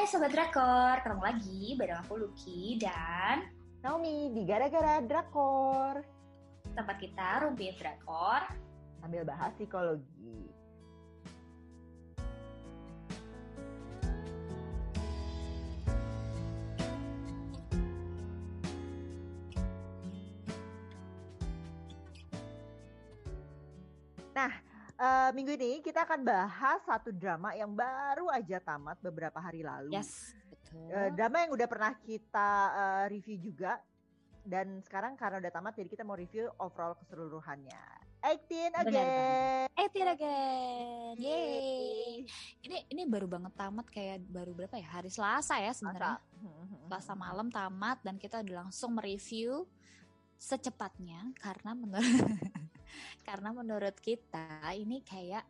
Hai Sobat Drakor, ketemu lagi bareng aku Lucky dan Naomi di Gara-Gara Drakor. tempat kita Rumpi Drakor. Sambil bahas psikologi. Eh, minggu ini kita akan bahas satu drama yang baru aja tamat beberapa hari lalu. Yes, betul. Eh, drama yang udah pernah kita eh, review juga dan sekarang karena udah tamat jadi kita mau review overall keseluruhannya. 18 Benar again. Eh, again. Yeay. Ini ini baru banget tamat kayak baru berapa ya? Hari Selasa ya sebenarnya. Selasa malam tamat dan kita udah langsung mereview secepatnya karena menurut karena menurut kita ini kayak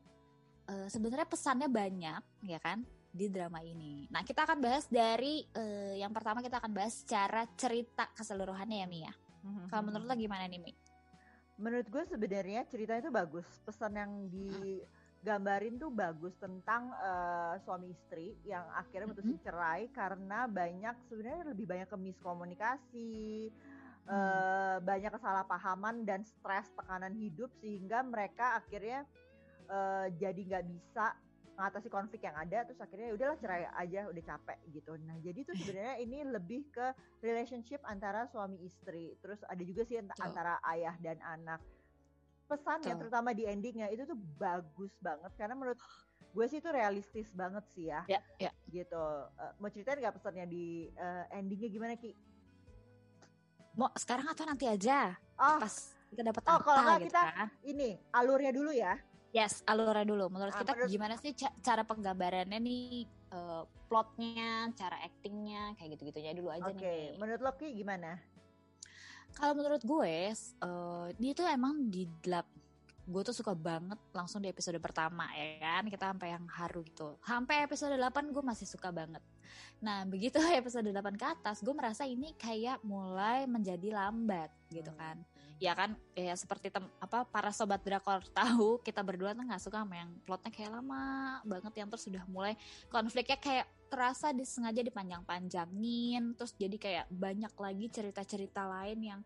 eh, sebenarnya pesannya banyak ya kan di drama ini. Nah kita akan bahas dari eh, yang pertama kita akan bahas secara cerita keseluruhannya ya Mia. Kalau menurut lo gimana nih Mi? Menurut gue sebenarnya cerita itu bagus. Pesan yang digambarin tuh bagus tentang eh, suami istri yang akhirnya mutusin cerai karena banyak sebenarnya lebih banyak ke miskomunikasi, eh, banyak kesalahpahaman dan stres tekanan hidup sehingga mereka akhirnya eh, jadi nggak bisa mengatasi konflik yang ada terus akhirnya ya udahlah cerai aja udah capek gitu. Nah jadi tuh sebenarnya ini lebih ke relationship antara suami istri. Terus ada juga sih antara ayah dan anak. Pesannya Betul. terutama di endingnya itu tuh bagus banget karena menurut gue sih itu realistis banget sih ya. Ya, ya. Gitu. Eh, mau ceritain nggak pesannya di eh, endingnya gimana Ki? Mau sekarang atau nanti aja? Oh, Pas kita dapat Oh, apa kalau gitu kita- kan? ini alurnya dulu ya. Yes, alurnya dulu. Menurut Ah, kita menurut- gimana sih ca- cara penggambarannya nih eh, plotnya, cara actingnya, kayak gitu-gitunya dulu aja Oke, nih. menurut lo Ki gimana? Kalau menurut gue, eh, dia tuh emang di. Gue tuh suka banget langsung di episode pertama ya kan. Kita sampai yang haru gitu. Sampai episode 8 gue masih suka banget. Nah begitu episode 8 ke atas, gue merasa ini kayak mulai menjadi lambat gitu Hmm. kan. Ya kan, ya seperti tem apa para sobat drakor tahu kita berdua tuh nggak suka sama yang plotnya kayak lama banget yang terus sudah mulai konfliknya kayak terasa disengaja dipanjang-panjangin terus jadi kayak banyak lagi cerita-cerita lain yang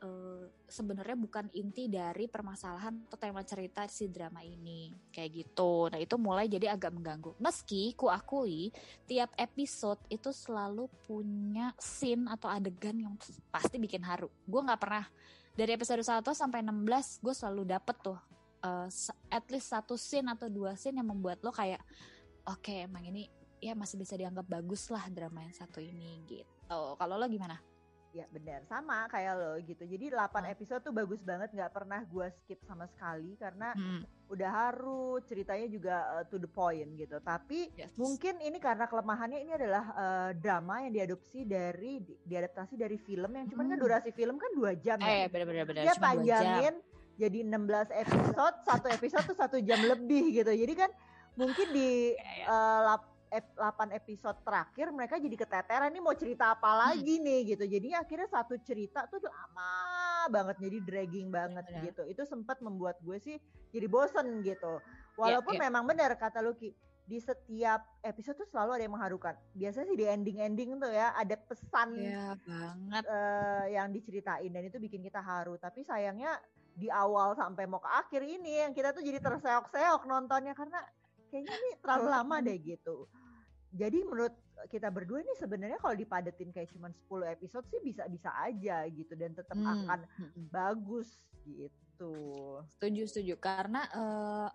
eh, sebenarnya bukan inti dari permasalahan atau tema cerita si drama ini kayak gitu. Nah itu mulai jadi agak mengganggu. Meski ku akui tiap episode itu selalu punya scene atau adegan yang pasti bikin haru. Gue nggak pernah dari episode 1 sampai 16 gue selalu dapet tuh s- at least satu scene atau dua scene yang membuat lo kayak oke emang ini ya masih bisa dianggap bagus lah drama yang satu ini gitu. Kalau lo gimana? Ya benar, sama kayak lo gitu. Jadi 8 Hmm. episode tuh bagus banget, nggak pernah gue skip sama sekali karena Hmm, udah haru, ceritanya juga uh, to the point gitu. Tapi yes. mungkin ini karena kelemahannya ini adalah uh, drama yang diadopsi dari di- diadaptasi dari film yang cuman kan Hmm. durasi film kan dua jam Eh ya. bener-bener bener. Dia cuma panjangin jadi 16 episode, satu episode tuh satu jam lebih gitu. Jadi kan mungkin di iya. eh, lap- ep- 8 episode terakhir mereka jadi keteteran nih mau cerita apa Hmm. lagi nih gitu. Jadi akhirnya satu cerita tuh lama banget jadi dragging banget Benar. gitu. Itu sempat membuat gue sih jadi bosen gitu. Walaupun iya. memang benar kata Lucky di setiap episode tuh selalu ada yang mengharukan. Biasanya sih di ending-ending tuh ya ada pesan Iya banget. eh, yang diceritain dan itu bikin kita haru. Tapi sayangnya di awal sampai mau ke akhir ini yang kita tuh jadi terseok-seok nontonnya karena kayaknya ini terlalu lama deh gitu. Jadi menurut kita berdua ini sebenarnya kalau dipadetin kayak cuma 10 episode sih bisa-bisa aja gitu dan tetap Hmm, akan hmm, bagus gitu. Setuju setuju karena eh,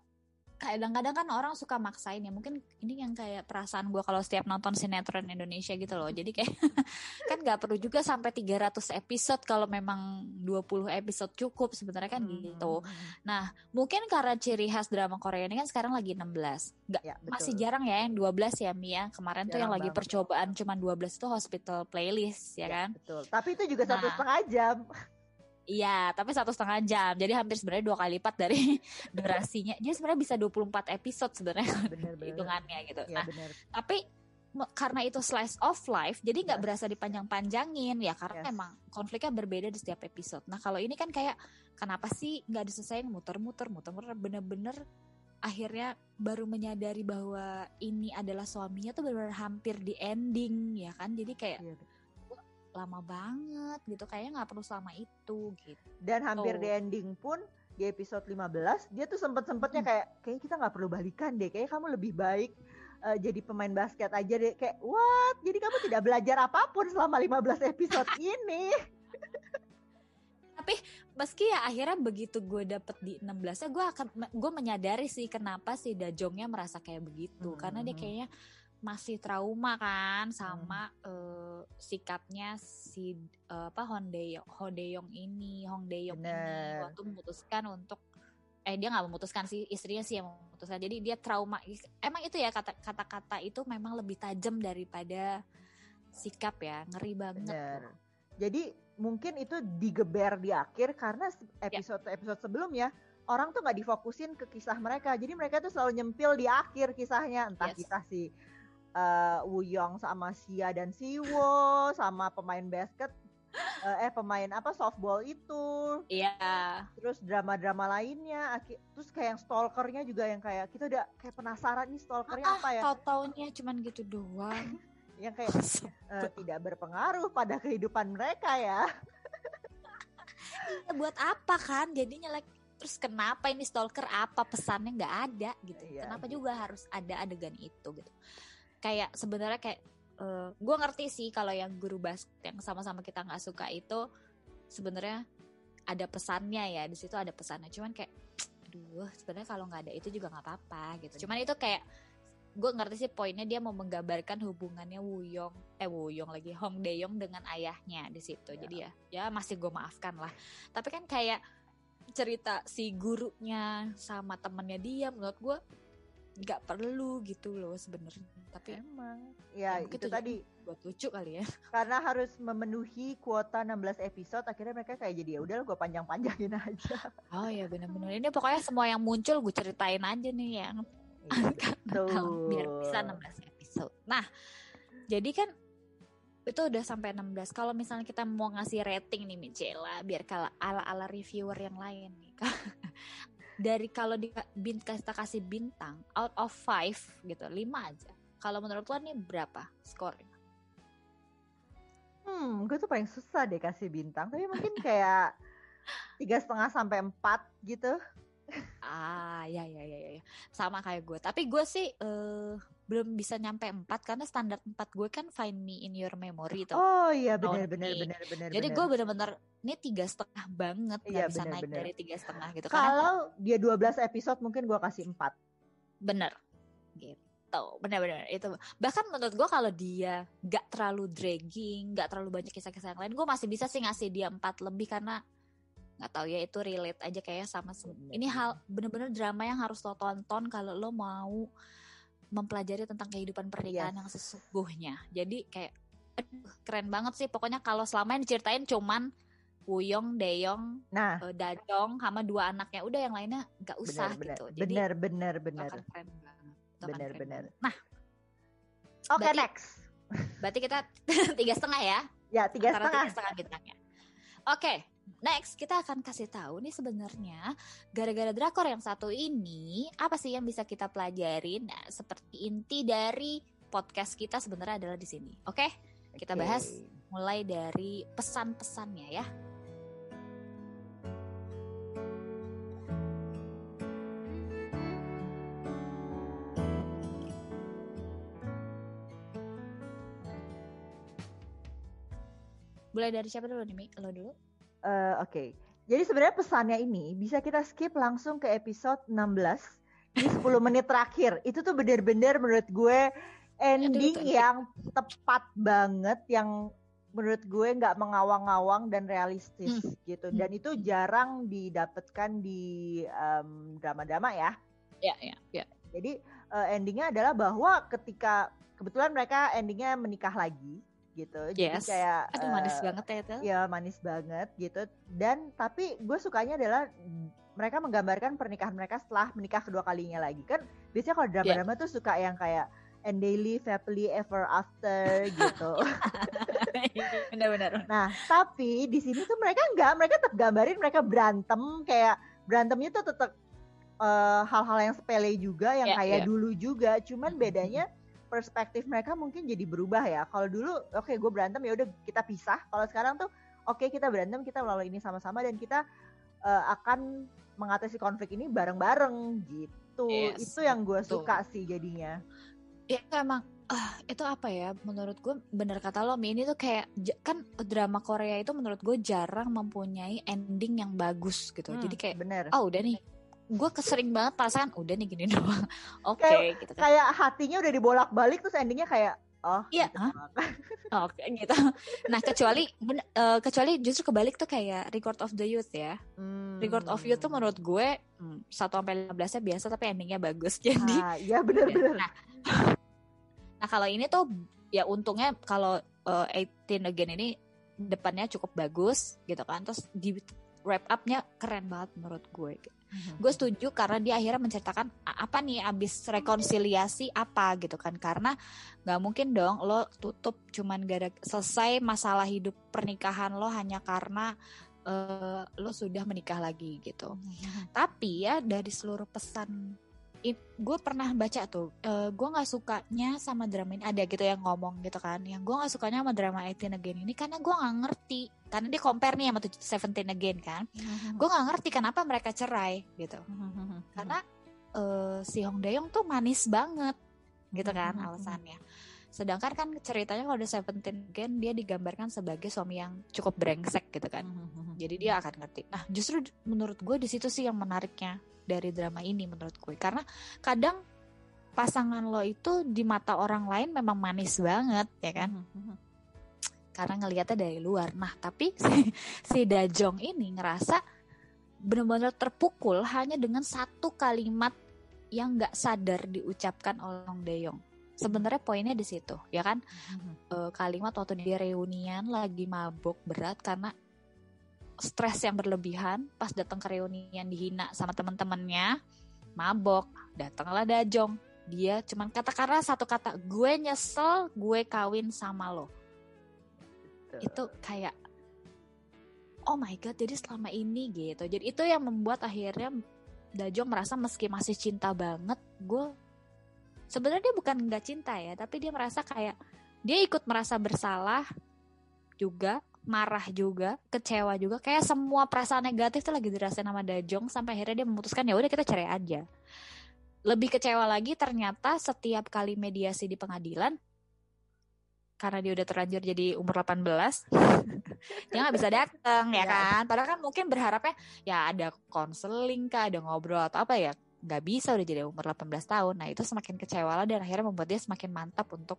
kadang-kadang kan orang suka maksain ya mungkin ini yang kayak perasaan gue kalau setiap nonton sinetron Indonesia gitu loh jadi kayak kan nggak perlu juga sampai 300 episode kalau memang 20 episode cukup sebenarnya kan gitu Hmm. nah mungkin karena ciri khas drama Korea ini kan sekarang lagi 16 nggak Ya, betul. masih jarang ya yang 12 ya Mia kemarin tuh yang Jarang lagi percobaan cuman 12 itu hospital playlist ya kan Betul. Tapi itu juga satu Nah. setengah jam. Iya, tapi satu setengah jam. Jadi hampir sebenarnya dua kali lipat dari durasinya. Dia sebenarnya bisa 24 episode sebenarnya hitungannya gitu. Ya Nah, bener. tapi karena itu slice of life, jadi nggak Yes. berasa dipanjang-panjangin ya karena Yes. emang konfliknya berbeda di setiap episode. Nah kalau ini kan kayak kenapa sih nggak diselesain muter-muter, muter-muter bener-bener akhirnya baru menyadari bahwa ini adalah suaminya tuh benar-benar hampir di ending ya kan jadi kayak iya. Lama banget gitu kayaknya nggak perlu selama itu gitu dan hampir oh. di ending pun di episode 15 dia tuh sempet-sempetnya hmm. kayak kayak kita nggak perlu balikan deh kayak kamu lebih baik uh, jadi pemain basket aja deh kayak what jadi kamu tidak belajar apa pun selama 15 episode ini tapi meski ya akhirnya begitu gue dapet di 16 nya gue akan gue menyadari sih kenapa si Dajongnya merasa kayak begitu hmm. karena dia kayaknya masih trauma kan sama hmm. uh, sikapnya si uh, apa Hondeyong Hondeyong ini Hongdeyong ini waktu memutuskan untuk eh dia nggak memutuskan sih istrinya sih yang memutuskan jadi dia trauma emang itu ya kata kata-kata itu memang lebih tajam daripada sikap ya ngeri banget Bener. jadi mungkin itu digeber di akhir karena episode ya. episode sebelumnya orang tuh nggak difokusin ke kisah mereka jadi mereka tuh selalu nyempil di akhir kisahnya entah yes. kita si uh, Wuyong sama Xia dan Siwo sama pemain basket uh, eh pemain apa softball itu. Iya. Terus drama-drama lainnya, terus kayak yang stalkernya juga yang kayak kita udah kayak penasaran nih stalkernya ah, apa ya? Tahu-taunya cuman gitu doang. yang kayak uh, tidak berpengaruh pada kehidupan mereka ya. iya, buat apa kan? Jadinya like terus kenapa ini stalker apa pesannya nggak ada gitu. Iya, kenapa gitu. juga harus ada adegan itu gitu. Kayak sebenarnya kayak uh, eh, gue ngerti sih kalau yang guru basket yang sama-sama kita nggak suka itu sebenarnya ada pesannya ya di situ ada pesannya. Cuman kayak aduh sebenarnya kalau nggak ada itu juga nggak apa-apa gitu. Cuman itu kayak gue ngerti sih poinnya dia mau menggambarkan hubungannya Wuyong eh Wuyong lagi Hong Daeyong dengan ayahnya di situ. Ya. jadi ya ya masih gue maafkan lah. Tapi kan kayak cerita si gurunya sama temennya dia menurut gue nggak perlu gitu loh sebenarnya. Tapi emang. Ya, ya itu tadi. buat lucu kali ya. Karena harus memenuhi kuota 16 episode akhirnya mereka kayak jadi ya udah gue panjang-panjangin aja. Oh ya benar-benar ini pokoknya semua yang muncul gue ceritain aja nih yang gitu. biar bisa 16 episode. Nah jadi kan itu udah sampai 16 kalau misalnya kita mau ngasih rating nih Micela biar kalau ala-ala reviewer yang lain nih dari kalau di bin, kita kasih bintang out of five gitu lima aja. Kalau menurut lo nih berapa skornya? Hmm gue tuh paling susah deh kasih bintang. Tapi mungkin kayak tiga setengah sampai empat gitu. Ah ya ya ya ya sama kayak gue. Tapi gue sih uh, belum bisa nyampe empat karena standar empat gue kan find me in your memory tuh. Oh iya benar benar benar benar. Jadi gue bener-bener ini tiga setengah banget nggak iya, bisa bener, naik bener. dari tiga setengah gitu. Kalau karena, dia 12 episode mungkin gue kasih empat. Bener, gitu. Bener-bener itu. Bahkan menurut gue kalau dia gak terlalu dragging, gak terlalu banyak kisah-kisah yang lain, gue masih bisa sih ngasih dia empat lebih karena nggak tahu ya itu relate aja kayak sama ini hal bener-bener drama yang harus lo tonton kalau lo mau mempelajari tentang kehidupan pernikahan yes. yang sesungguhnya. Jadi kayak aduh, keren banget sih. Pokoknya kalau selama yang diceritain cuman Wuyong, Deyong, nah. uh, Dajong sama dua anaknya. Udah yang lainnya nggak usah bener, gitu. Bener, Jadi bener bener bener. keren banget. Bener bener. Nah, oke okay, next. Berarti kita tiga setengah ya? Ya tiga setengah. Tiga setengah bintangnya. Oke, okay, Next, kita akan kasih tahu nih sebenarnya gara-gara drakor yang satu ini apa sih yang bisa kita pelajarin? Nah, seperti inti dari podcast kita sebenarnya adalah di sini. Oke? Okay? Kita bahas mulai dari pesan-pesannya ya. Mulai dari siapa dulu nih, Mi? Lo dulu? Uh, oke. Okay. Jadi sebenarnya pesannya ini bisa kita skip langsung ke episode 16 di 10 menit terakhir. Itu tuh bener-bener menurut gue ending yang tepat banget yang menurut gue nggak mengawang-awang dan realistis hmm. gitu dan itu jarang didapatkan di um, drama-drama ya. Ya ya ya. Jadi uh, endingnya adalah bahwa ketika kebetulan mereka endingnya menikah lagi gitu. Yes. Jadi kayak Aduh, manis uh, banget ya itu. Ya manis banget gitu. Dan tapi gue sukanya adalah mereka menggambarkan pernikahan mereka setelah menikah kedua kalinya lagi kan. Biasanya kalau drama-drama yeah. tuh suka yang kayak and they live happily ever after gitu. Benar-benar. nah, tapi di sini tuh mereka enggak, mereka tetap gambarin mereka berantem kayak berantemnya tuh tetap uh, hal-hal yang sepele juga yang Yeah, kayak yeah. dulu juga cuman bedanya perspektif mereka mungkin jadi berubah ya. Kalau dulu oke gue berantem ya udah kita pisah. Kalau sekarang tuh oke kita berantem kita melalui ini sama-sama dan kita uh, akan mengatasi konflik ini bareng-bareng gitu. Yes, itu yang gue suka sih jadinya. Ya emang ah, itu apa ya? Menurut gue bener kata lo Mi ini tuh kayak kan drama Korea itu menurut gue jarang mempunyai ending yang bagus gitu. Hmm, jadi kayak bener. Oh udah nih gue kesering banget perasaan udah nih gini doang. Oke Kayak- gitu kan. kayak hatinya udah dibolak-balik terus endingnya kayak oh Iya, gitu. oke gitu. Nah kecuali ben- eh, kecuali justru kebalik tuh kayak Record of the Youth ya. Hmm. Record of Youth tuh menurut gue hmm, 1 sampai 15 nya biasa tapi endingnya bagus jadi ah, iya bener-bener Nah, nah kalau ini tuh ya untungnya kalau uh, 18 Again ini depannya cukup bagus gitu kan. Terus di wrap up-nya keren banget menurut gue. Gue setuju karena dia akhirnya menceritakan apa nih abis rekonsiliasi apa gitu kan. Karena nggak mungkin dong lo tutup cuman gara selesai masalah hidup pernikahan lo hanya karena uh, lo sudah menikah lagi gitu. Tapi ya dari seluruh pesan gue pernah baca tuh, eh, gue nggak sukanya sama drama ini ada gitu yang ngomong gitu kan, yang gue nggak sukanya sama drama 18 Again ini karena gue nggak ngerti, karena dia compare nih sama 17 Again kan, gue nggak ngerti kenapa mereka cerai gitu, karena eh, si Hong Dae-yong tuh manis banget gitu kan Mhm. alasannya. Sedangkan kan ceritanya kalau The Seventeen Again dia digambarkan sebagai suami yang cukup brengsek gitu kan. Jadi dia akan ngerti. Nah, justru menurut gue di situ sih yang menariknya dari drama ini menurut gue. Karena kadang pasangan lo itu di mata orang lain memang manis banget ya kan. Karena ngelihatnya dari luar. Nah, tapi si, si Dajong ini ngerasa benar-benar terpukul hanya dengan satu kalimat yang nggak sadar diucapkan oleh Hong Dae-yong. Sebenarnya poinnya di situ, ya kan? Eh, kalimat waktu dia reunian lagi mabuk berat karena stres yang berlebihan pas datang ke reunian dihina sama teman-temannya mabok datanglah Dajong. Dia cuman kata karena satu kata gue nyesel gue kawin sama lo. Itu kayak oh my god jadi selama ini gitu. Jadi itu yang membuat akhirnya Dajong merasa meski masih cinta banget gue sebenarnya dia bukan nggak cinta ya tapi dia merasa kayak dia ikut merasa bersalah juga marah juga kecewa juga kayak semua perasaan negatif tuh lagi dirasain sama Dajong sampai akhirnya dia memutuskan ya udah kita cerai aja. Lebih kecewa lagi ternyata setiap kali mediasi di pengadilan karena dia udah terlanjur jadi umur 18 dia nggak bisa datang ya Ya. kan? Padahal kan mungkin berharapnya ya ada konseling kah ada ngobrol atau apa ya nggak bisa udah jadi umur 18 tahun. Nah itu semakin kecewa lah dan akhirnya membuat dia semakin mantap untuk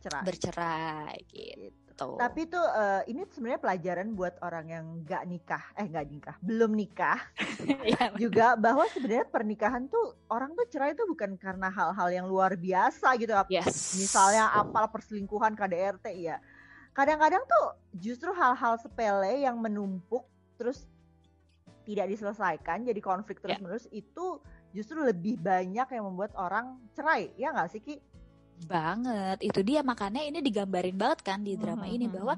Cerai. bercerai gitu Tapi tuh eh, ini sebenarnya pelajaran buat orang yang nggak nikah, eh nggak nikah, belum nikah Iya, juga bahwa sebenarnya pernikahan tuh orang tuh cerai tuh bukan karena hal-hal yang luar biasa gitu. yes Misalnya apal perselingkuhan KDRT ya. Kadang-kadang tuh justru hal-hal sepele yang menumpuk terus tidak diselesaikan jadi konflik Ya. terus-menerus itu justru lebih banyak yang membuat orang cerai. Ya nggak sih Ki? Banget itu dia makanya ini digambarin banget kan di drama Mhm, ini mhm. bahwa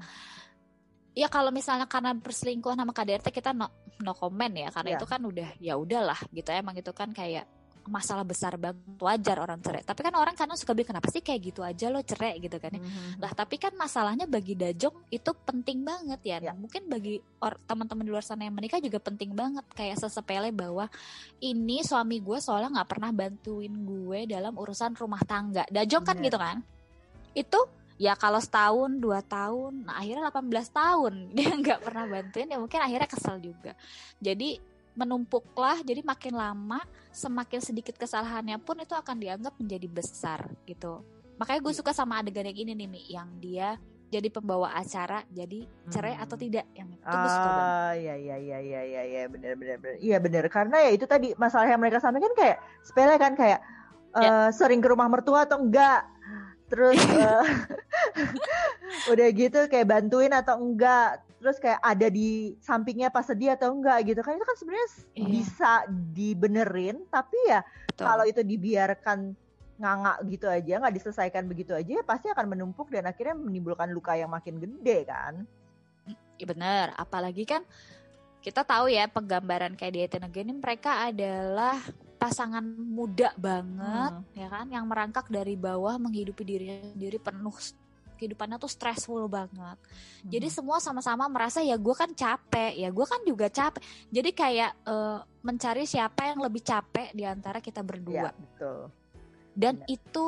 ya kalau misalnya karena perselingkuhan sama KDRT kita no no comment ya karena Iya. itu kan udah ya udahlah gitu emang itu kan kayak masalah besar banget wajar orang cerai tapi kan orang kadang suka bilang kenapa sih kayak gitu aja lo cerai gitu kan ya Mhm. lah tapi kan masalahnya bagi Dajong itu penting banget ya. Ya. Nah, mungkin bagi or- teman-teman di luar sana yang menikah juga penting banget kayak sesepele bahwa ini suami gue soalnya nggak pernah bantuin gue dalam urusan rumah tangga. Dajong kan Bener. gitu kan? Itu ya kalau setahun dua tahun, nah akhirnya 18 tahun dia nggak pernah bantuin ya mungkin akhirnya kesel juga. Jadi menumpuklah jadi makin lama semakin sedikit kesalahannya pun itu akan dianggap menjadi besar gitu makanya gue suka sama adegan yang ini nih Mi, yang dia jadi pembawa acara jadi cerai Hmm. atau tidak yang itu gue suka banget Ah, ya ya ya ya ya ya benar benar benar. Iya benar karena ya itu tadi masalah yang mereka sampaikan kayak sepele kan kayak Ya. eh, sering ke rumah mertua atau enggak. Terus eh, udah gitu kayak bantuin atau enggak. Terus kayak ada di sampingnya pas sedih atau enggak gitu kan itu kan sebenarnya Iya. bisa dibenerin tapi ya Betul. kalau itu dibiarkan nganga gitu aja nggak diselesaikan begitu aja ya pasti akan menumpuk dan akhirnya menimbulkan luka yang makin gede kan. Iya bener apalagi kan kita tahu ya penggambaran kayak di Ethan Again ini mereka adalah pasangan muda banget Hmm. ya kan yang merangkak dari bawah menghidupi dirinya sendiri penuh kehidupannya tuh stressful banget. Jadi Mhm. semua sama-sama merasa ya gue kan capek. Ya gue kan juga capek. Jadi kayak eh, mencari siapa yang lebih capek di antara kita ya berdua betul. Dan benar. itu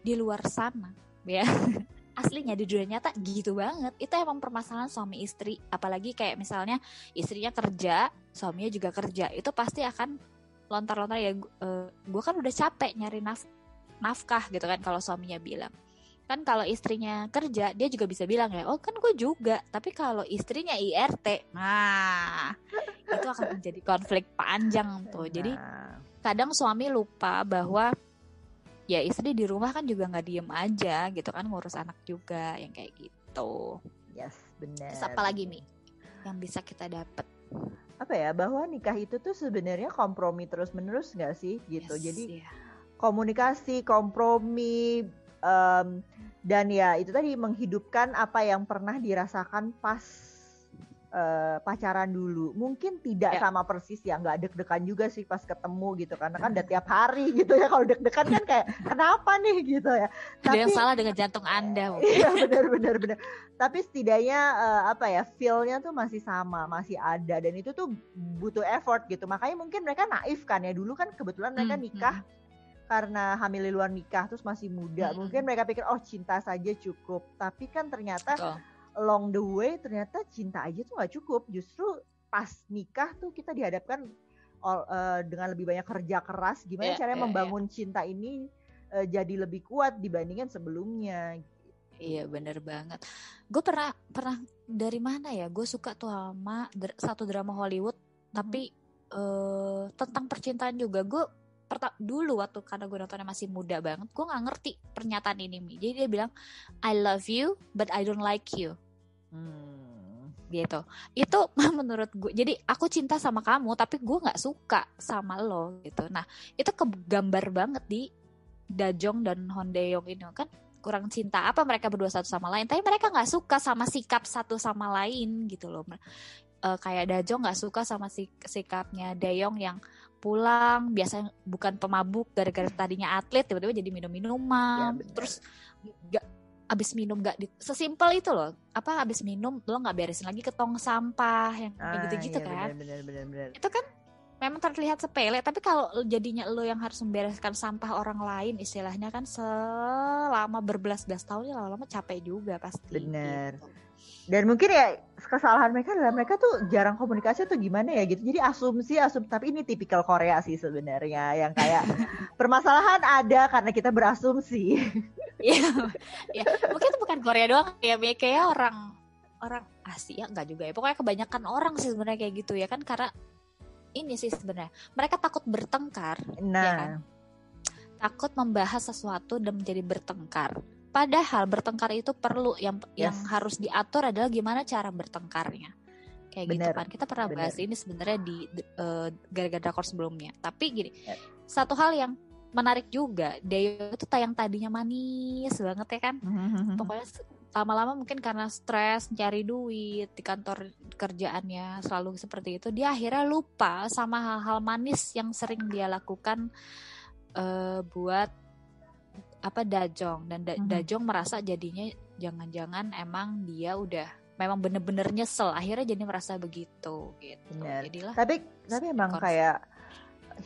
di luar sana ya. Aslinya di dunia nyata gitu banget. Itu emang permasalahan suami istri. Apalagi kayak misalnya istrinya kerja suaminya juga kerja. Itu pasti akan lontar-lontar ya gue kan udah capek nyari naf- nafkah gitu kan kalau suaminya bilang kan kalau istrinya kerja dia juga bisa bilang ya oh kan gue juga. Tapi kalau istrinya IRT nah itu akan menjadi konflik panjang tuh. Jadi kadang suami lupa bahwa ya istri di rumah kan juga nggak diem aja gitu kan ngurus anak juga yang kayak gitu. Yes benar. Terus apa lagi nih yang bisa kita dapat apa ya bahwa nikah itu tuh sebenarnya kompromi terus menerus nggak sih gitu. Yes, jadi iya. komunikasi kompromi em, dan ya itu tadi menghidupkan apa yang pernah dirasakan pas eh, pacaran dulu mungkin tidak Ya. sama persis ya nggak deg-degan juga sih pas ketemu gitu karena kan udah tiap hari gitu ya kalau deg-degan kan kayak kenapa nih gitu ya ada yang salah dengan jantung anda mungkin. Iya benar benar benar. Tapi setidaknya eh, apa ya feel-nya tuh masih sama, masih ada dan itu tuh butuh effort gitu. Makanya mungkin mereka naif kan ya dulu kan kebetulan mereka Hmm, nikah karena hamil di luar nikah terus masih muda. Hmm. Mungkin mereka pikir oh cinta saja cukup. Tapi kan ternyata Betul. along the way ternyata cinta aja tuh nggak cukup. Justru pas nikah tuh kita dihadapkan ol- eh, dengan lebih banyak kerja keras. Gimana Iya, caranya iya, membangun cinta ini eh, jadi lebih kuat dibandingkan sebelumnya. Iya bener banget. Gue pernah pernah dari mana ya? Gue suka tuh sama dr- satu drama Hollywood, tapi eh tentang percintaan juga. Gue perta- dulu waktu karena gue nontonnya masih muda banget, gue nggak ngerti pernyataan ini Mi. Jadi dia bilang, I love you, but I don't like you, Hmm. gitu. Itu menurut gue. Jadi aku cinta sama kamu, tapi gue nggak suka sama lo, gitu. Nah itu kegambar banget di Dajong dan Hondeong ini kan kurang cinta apa mereka berdua satu sama lain tapi mereka nggak suka sama sikap satu sama lain gitu loh Eh, kayak Dajong nggak suka sama sik- sikapnya Dayong yang pulang biasanya bukan pemabuk gara-gara tadinya atlet tiba-tiba jadi minum Ya, minuman benar. terus nggak abis minum nggak di- sesimpel itu loh apa abis minum lo nggak beresin lagi ke tong sampah yang Ah, gitu-gitu iya, kan Benar, benar, benar. itu kan memang terlihat sepele tapi kalau jadinya lo yang harus membereskan sampah orang lain istilahnya kan selama berbelas-belas tahun ya lama-lama capek juga pasti Bener. gitu. Dan mungkin ya kesalahan mereka adalah mereka tuh jarang komunikasi tuh gimana ya gitu. Jadi asumsi, asumsi tapi ini tipikal Korea sih sebenarnya yang kayak permasalahan ada karena kita berasumsi. Iya, ya, mungkin itu bukan Korea doang ya, Mi. kayak orang orang Asia enggak juga ya. Pokoknya kebanyakan orang sih sebenarnya kayak gitu ya kan karena ini sih sebenarnya mereka takut bertengkar, Nah, kan? takut membahas sesuatu dan menjadi bertengkar. Padahal bertengkar itu perlu yang yang Yes. harus diatur adalah gimana cara bertengkarnya. Kayak gitu Bener, kan. Kita pernah bener. bahas ini sebenarnya di eh, gara-gara drakor sebelumnya. Tapi gini, Yep. satu hal yang menarik juga, Dayo itu tayang tadinya manis banget ya kan. Pokoknya se- lama-lama mungkin karena stres cari duit di kantor kerjaannya selalu seperti itu dia akhirnya lupa sama hal-hal manis yang sering dia lakukan eh, buat apa Dajong dan Da- Mhm. Dajong merasa jadinya jangan-jangan emang dia udah memang bener-bener nyesel akhirnya jadi merasa begitu gitu Bener. jadilah tapi tapi emang konflik. kayak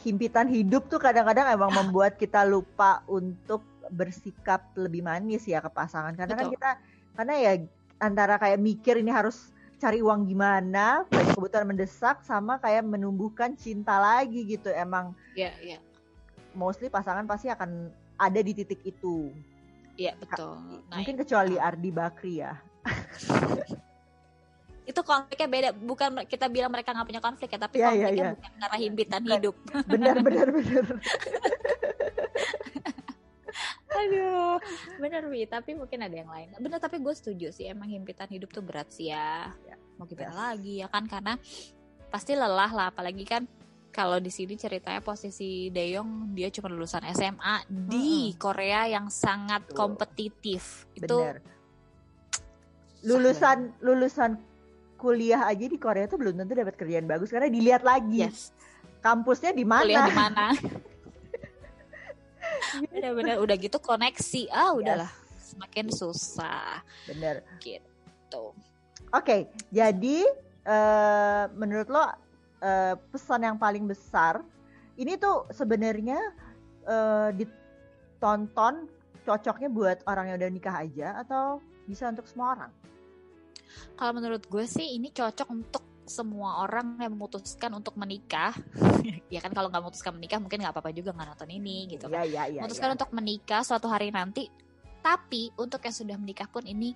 himpitan hidup tuh kadang-kadang emang membuat kita lupa untuk bersikap lebih manis ya ke pasangan karena kan Betul. kita karena ya antara kayak mikir ini harus cari uang gimana banyak kebutuhan mendesak sama kayak menumbuhkan cinta lagi gitu. Emang ya ya mostly pasangan pasti akan ada di titik itu. Ya betul. Nah mungkin kecuali Ardi Bakri ya. Itu konfliknya beda. Bukan kita bilang mereka nggak punya konflik ya tapi Iya, iya, konfliknya iya. bukan karena himpitan hidup. Benar benar benar aduh. Bener wi tapi mungkin ada yang lain. Bener tapi gue setuju sih emang himpitan hidup tuh berat sih ya. Ya, mau gimana yes. lagi ya kan? Karena pasti lelah lah apalagi kan kalau di sini ceritanya posisi Dayong dia cuma lulusan SMA di Korea yang sangat Betul. kompetitif. Itu benar. lulusan lulusan kuliah aja di Korea tuh belum tentu dapat kerjaan bagus karena dilihat lagi. Yes. Kampusnya di mana? Kuliah di mana benar-benar udah gitu koneksi. Ah udahlah. Semakin susah. Bener gitu. Oke jadi uh, menurut lo uh, pesan yang paling besar ini tuh sebenarnya uh, ditonton cocoknya buat orang yang udah nikah aja atau bisa untuk semua orang? Kalau menurut gue sih ini cocok untuk semua orang yang memutuskan untuk menikah. Ya kan kalau nggak memutuskan menikah mungkin nggak apa-apa juga nggak nonton ini gitu kan. Ya, ya, ya, memutuskan ya. untuk menikah suatu hari nanti tapi untuk yang sudah menikah pun ini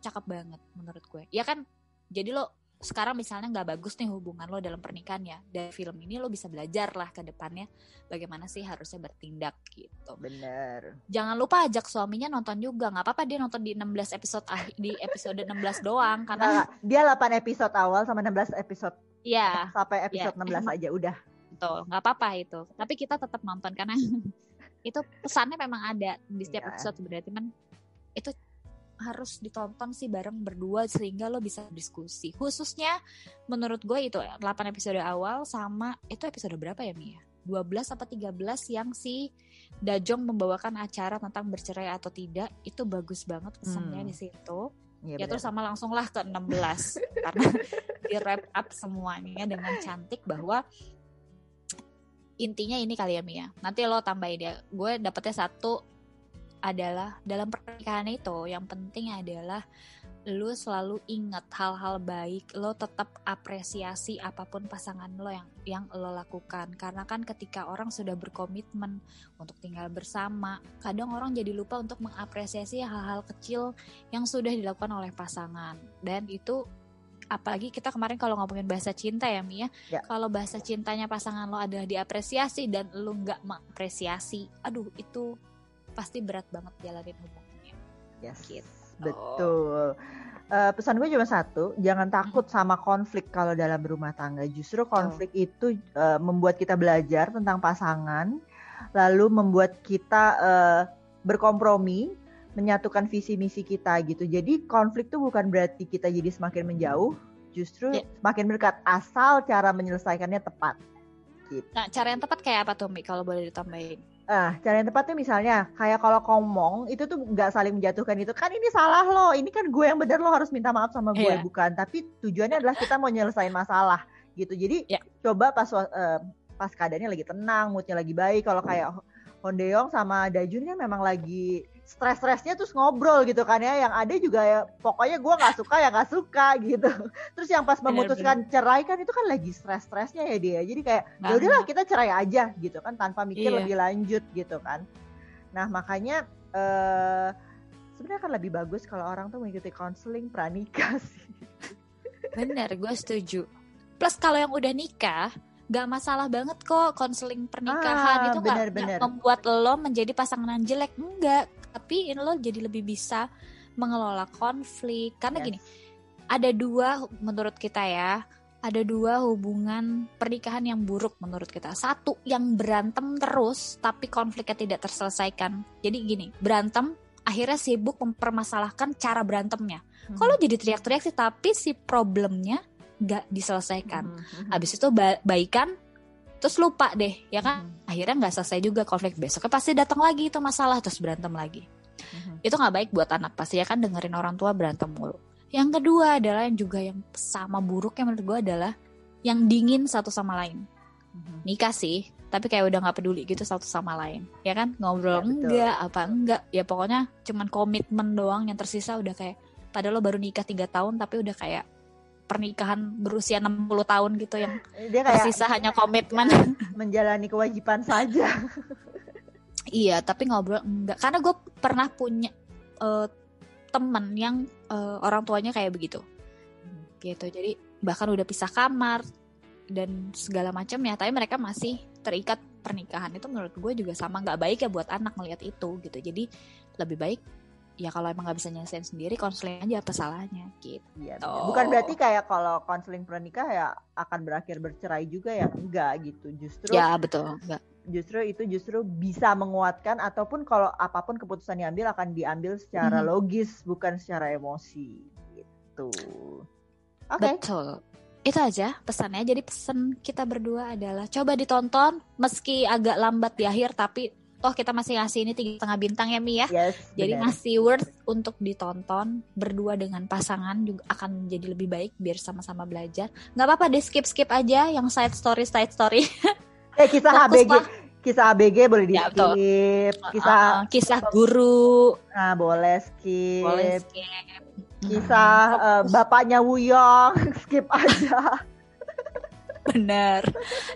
cakep banget menurut gue. Ya kan jadi lo sekarang misalnya nggak bagus nih hubungan lo dalam pernikahan ya dari film ini lo bisa belajar lah ke depannya bagaimana sih harusnya bertindak gitu. Bener. Jangan lupa ajak suaminya nonton juga nggak apa-apa dia nonton di 16 episode di episode 16 doang karena nah, dia 8 episode awal sama 16 episode. Iya. Sampai episode ya, 16 aja udah. Betul, nggak apa-apa itu. Tapi kita tetap nonton karena itu pesannya memang ada di setiap ya. episode berarti kan itu harus ditonton sih bareng berdua sehingga lo bisa diskusi. Khususnya menurut gue itu 8 episode awal sama itu episode berapa ya Mia? 12 atau 13 yang si Dajong membawakan acara tentang bercerai atau tidak itu bagus banget pesannya hmm. di situ. Ya, ya terus sama langsung lah ke 16 karena di wrap up semuanya dengan cantik bahwa intinya ini kali ya Mia. Nanti lo tambahin ya. Gue dapetnya satu adalah dalam pernikahan itu yang penting adalah lu selalu ingat hal-hal baik, lo tetap apresiasi apa pun pasangan lo yang yang lo lakukan. Karena kan ketika orang sudah berkomitmen untuk tinggal bersama, kadang orang jadi lupa untuk mengapresiasi hal-hal kecil yang sudah dilakukan oleh pasangan. Dan itu apalagi kita kemarin kalau ngomongin bahasa cinta ya Mia, ya. kalau bahasa cintanya pasangan lo adalah diapresiasi dan lo nggak mengapresiasi, aduh itu pasti berat banget jalanin hubungannya. Yes. Gitu. Betul. Uh, pesan gue cuma satu, jangan takut sama konflik kalau dalam rumah tangga. Justru konflik oh. itu uh, membuat kita belajar tentang pasangan, lalu membuat kita uh, berkompromi, menyatukan visi misi kita gitu. Jadi konflik itu bukan berarti kita jadi semakin menjauh, justru yeah. semakin dekat asal cara menyelesaikannya tepat. Gitu. Nah, cara yang tepat kayak apa tuh, Mi? Kalau boleh ditambahin? Ah, cara yang tepat tuh misalnya kayak kalau ngomong itu tuh nggak saling menjatuhkan itu kan ini salah lo, ini kan gue yang bener lo harus minta maaf sama gue yeah. bukan. Tapi tujuannya adalah kita mau nyelesain masalah gitu. Jadi yeah. coba pas uh, pas keadaannya lagi tenang, moodnya lagi baik. Kalau kayak Hondeong sama Dajun kan memang lagi stres-stresnya terus ngobrol gitu kan ya. Yang ada juga ya pokoknya gue nggak suka ya nggak suka gitu. Terus yang pas memutuskan bener, cerai kan itu kan lagi stres-stresnya ya dia. Jadi kayak ya udahlah kita cerai aja gitu kan tanpa mikir iya. lebih lanjut gitu kan. Nah makanya uh, sebenarnya kan lebih bagus kalau orang tuh mengikuti konseling pranikah sih. Bener gue setuju. Plus kalau yang udah nikah gak masalah banget kok konseling pernikahan. Ah, itu bener, gak, bener. gak membuat lo menjadi pasangan jelek. Enggak tapi ini lo jadi lebih bisa mengelola konflik karena yes. gini ada dua menurut kita ya ada dua hubungan pernikahan yang buruk menurut kita satu yang berantem terus tapi konfliknya tidak terselesaikan jadi gini berantem akhirnya sibuk mempermasalahkan cara berantemnya hmm. kalau jadi teriak-teriak sih tapi si problemnya nggak diselesaikan hmm. hmm. habis itu ba baikan terus lupa deh ya kan? Hmm. akhirnya nggak selesai juga konflik. Besoknya pasti datang lagi itu masalah terus berantem lagi. Hmm. itu nggak baik buat anak pasti ya kan dengerin orang tua berantem mulu. Yang kedua adalah yang juga yang sama buruknya menurut gue adalah yang dingin satu sama lain. Hmm. nikah sih tapi kayak udah nggak peduli gitu satu sama lain. Ya kan? Ngobrol ya, enggak apa enggak ya pokoknya cuman komitmen doang yang tersisa udah kayak padahal lo baru nikah tiga tahun tapi udah kayak pernikahan berusia 60 tahun gitu yang dia kayak tersisa hanya komitmen menjalani kewajiban saja. iya, tapi ngobrol enggak karena gue pernah punya uh, temen yang uh, orang tuanya kayak begitu. Gitu. Jadi bahkan udah pisah kamar dan segala macam ya, tapi mereka masih terikat pernikahan itu menurut gue juga sama nggak baik ya buat anak melihat itu gitu. Jadi lebih baik ya kalau emang nggak bisa nyelesain sendiri konseling aja apa salahnya gitu. Iya, bukan berarti kayak kalau konseling pernikah ya akan berakhir bercerai juga ya enggak gitu. Justru Ya, betul. Enggak. Justru itu justru bisa menguatkan ataupun kalau apa pun keputusan diambil akan diambil secara hmm. logis bukan secara emosi gitu. Oke. Betul. Itu aja pesannya. Jadi pesan kita berdua adalah coba ditonton meski agak lambat di akhir tapi toh kita masih ngasih ini tiga setengah bintang ya Mi ya. Yes. Jadi benar. masih worth untuk ditonton berdua dengan pasangan juga akan jadi lebih baik biar sama-sama belajar. Nggak apa-apa deh skip skip aja yang side story side story. Eh kisah Fokus ABG, lah. kisah ABG boleh di Ya, skip. Kisah Uh, kisah guru nah boleh skip. boleh skip. Kisah fokus. bapaknya Wuyong skip aja. Bener.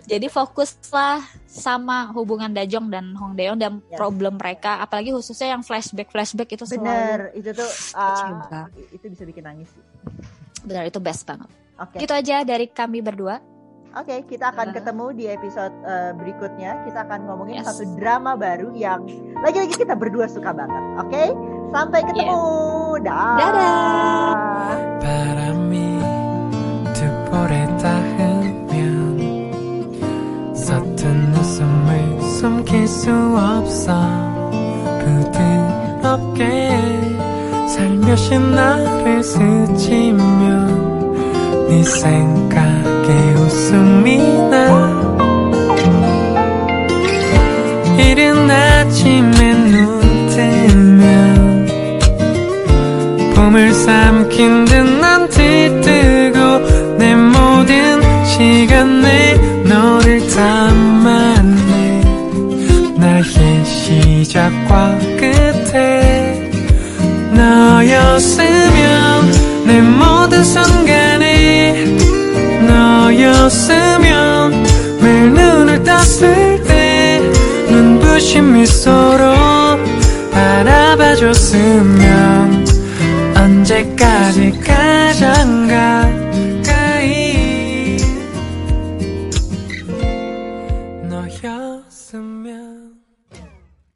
Jadi fokuslah sama hubungan Dajong dan Hong Daeyeon dan Yes. problem mereka, apalagi khususnya yang flashback flashback itu selalu Bener, itu tuh Kecewa. itu bisa bikin nangis sih. benar itu best banget. Oke. Itu aja dari kami berdua. Oke, kita akan Uh. ketemu di episode eh, berikutnya. Kita akan ngomongin Yes. satu drama baru yang lagi-lagi kita berdua suka banget. Oke, sampai ketemu. Dah. Dadah. 바 숨길 수 없어. 부드럽게 살며시 나를 스치면 네 생각에 바라봐줬으면 언제까지 가장 가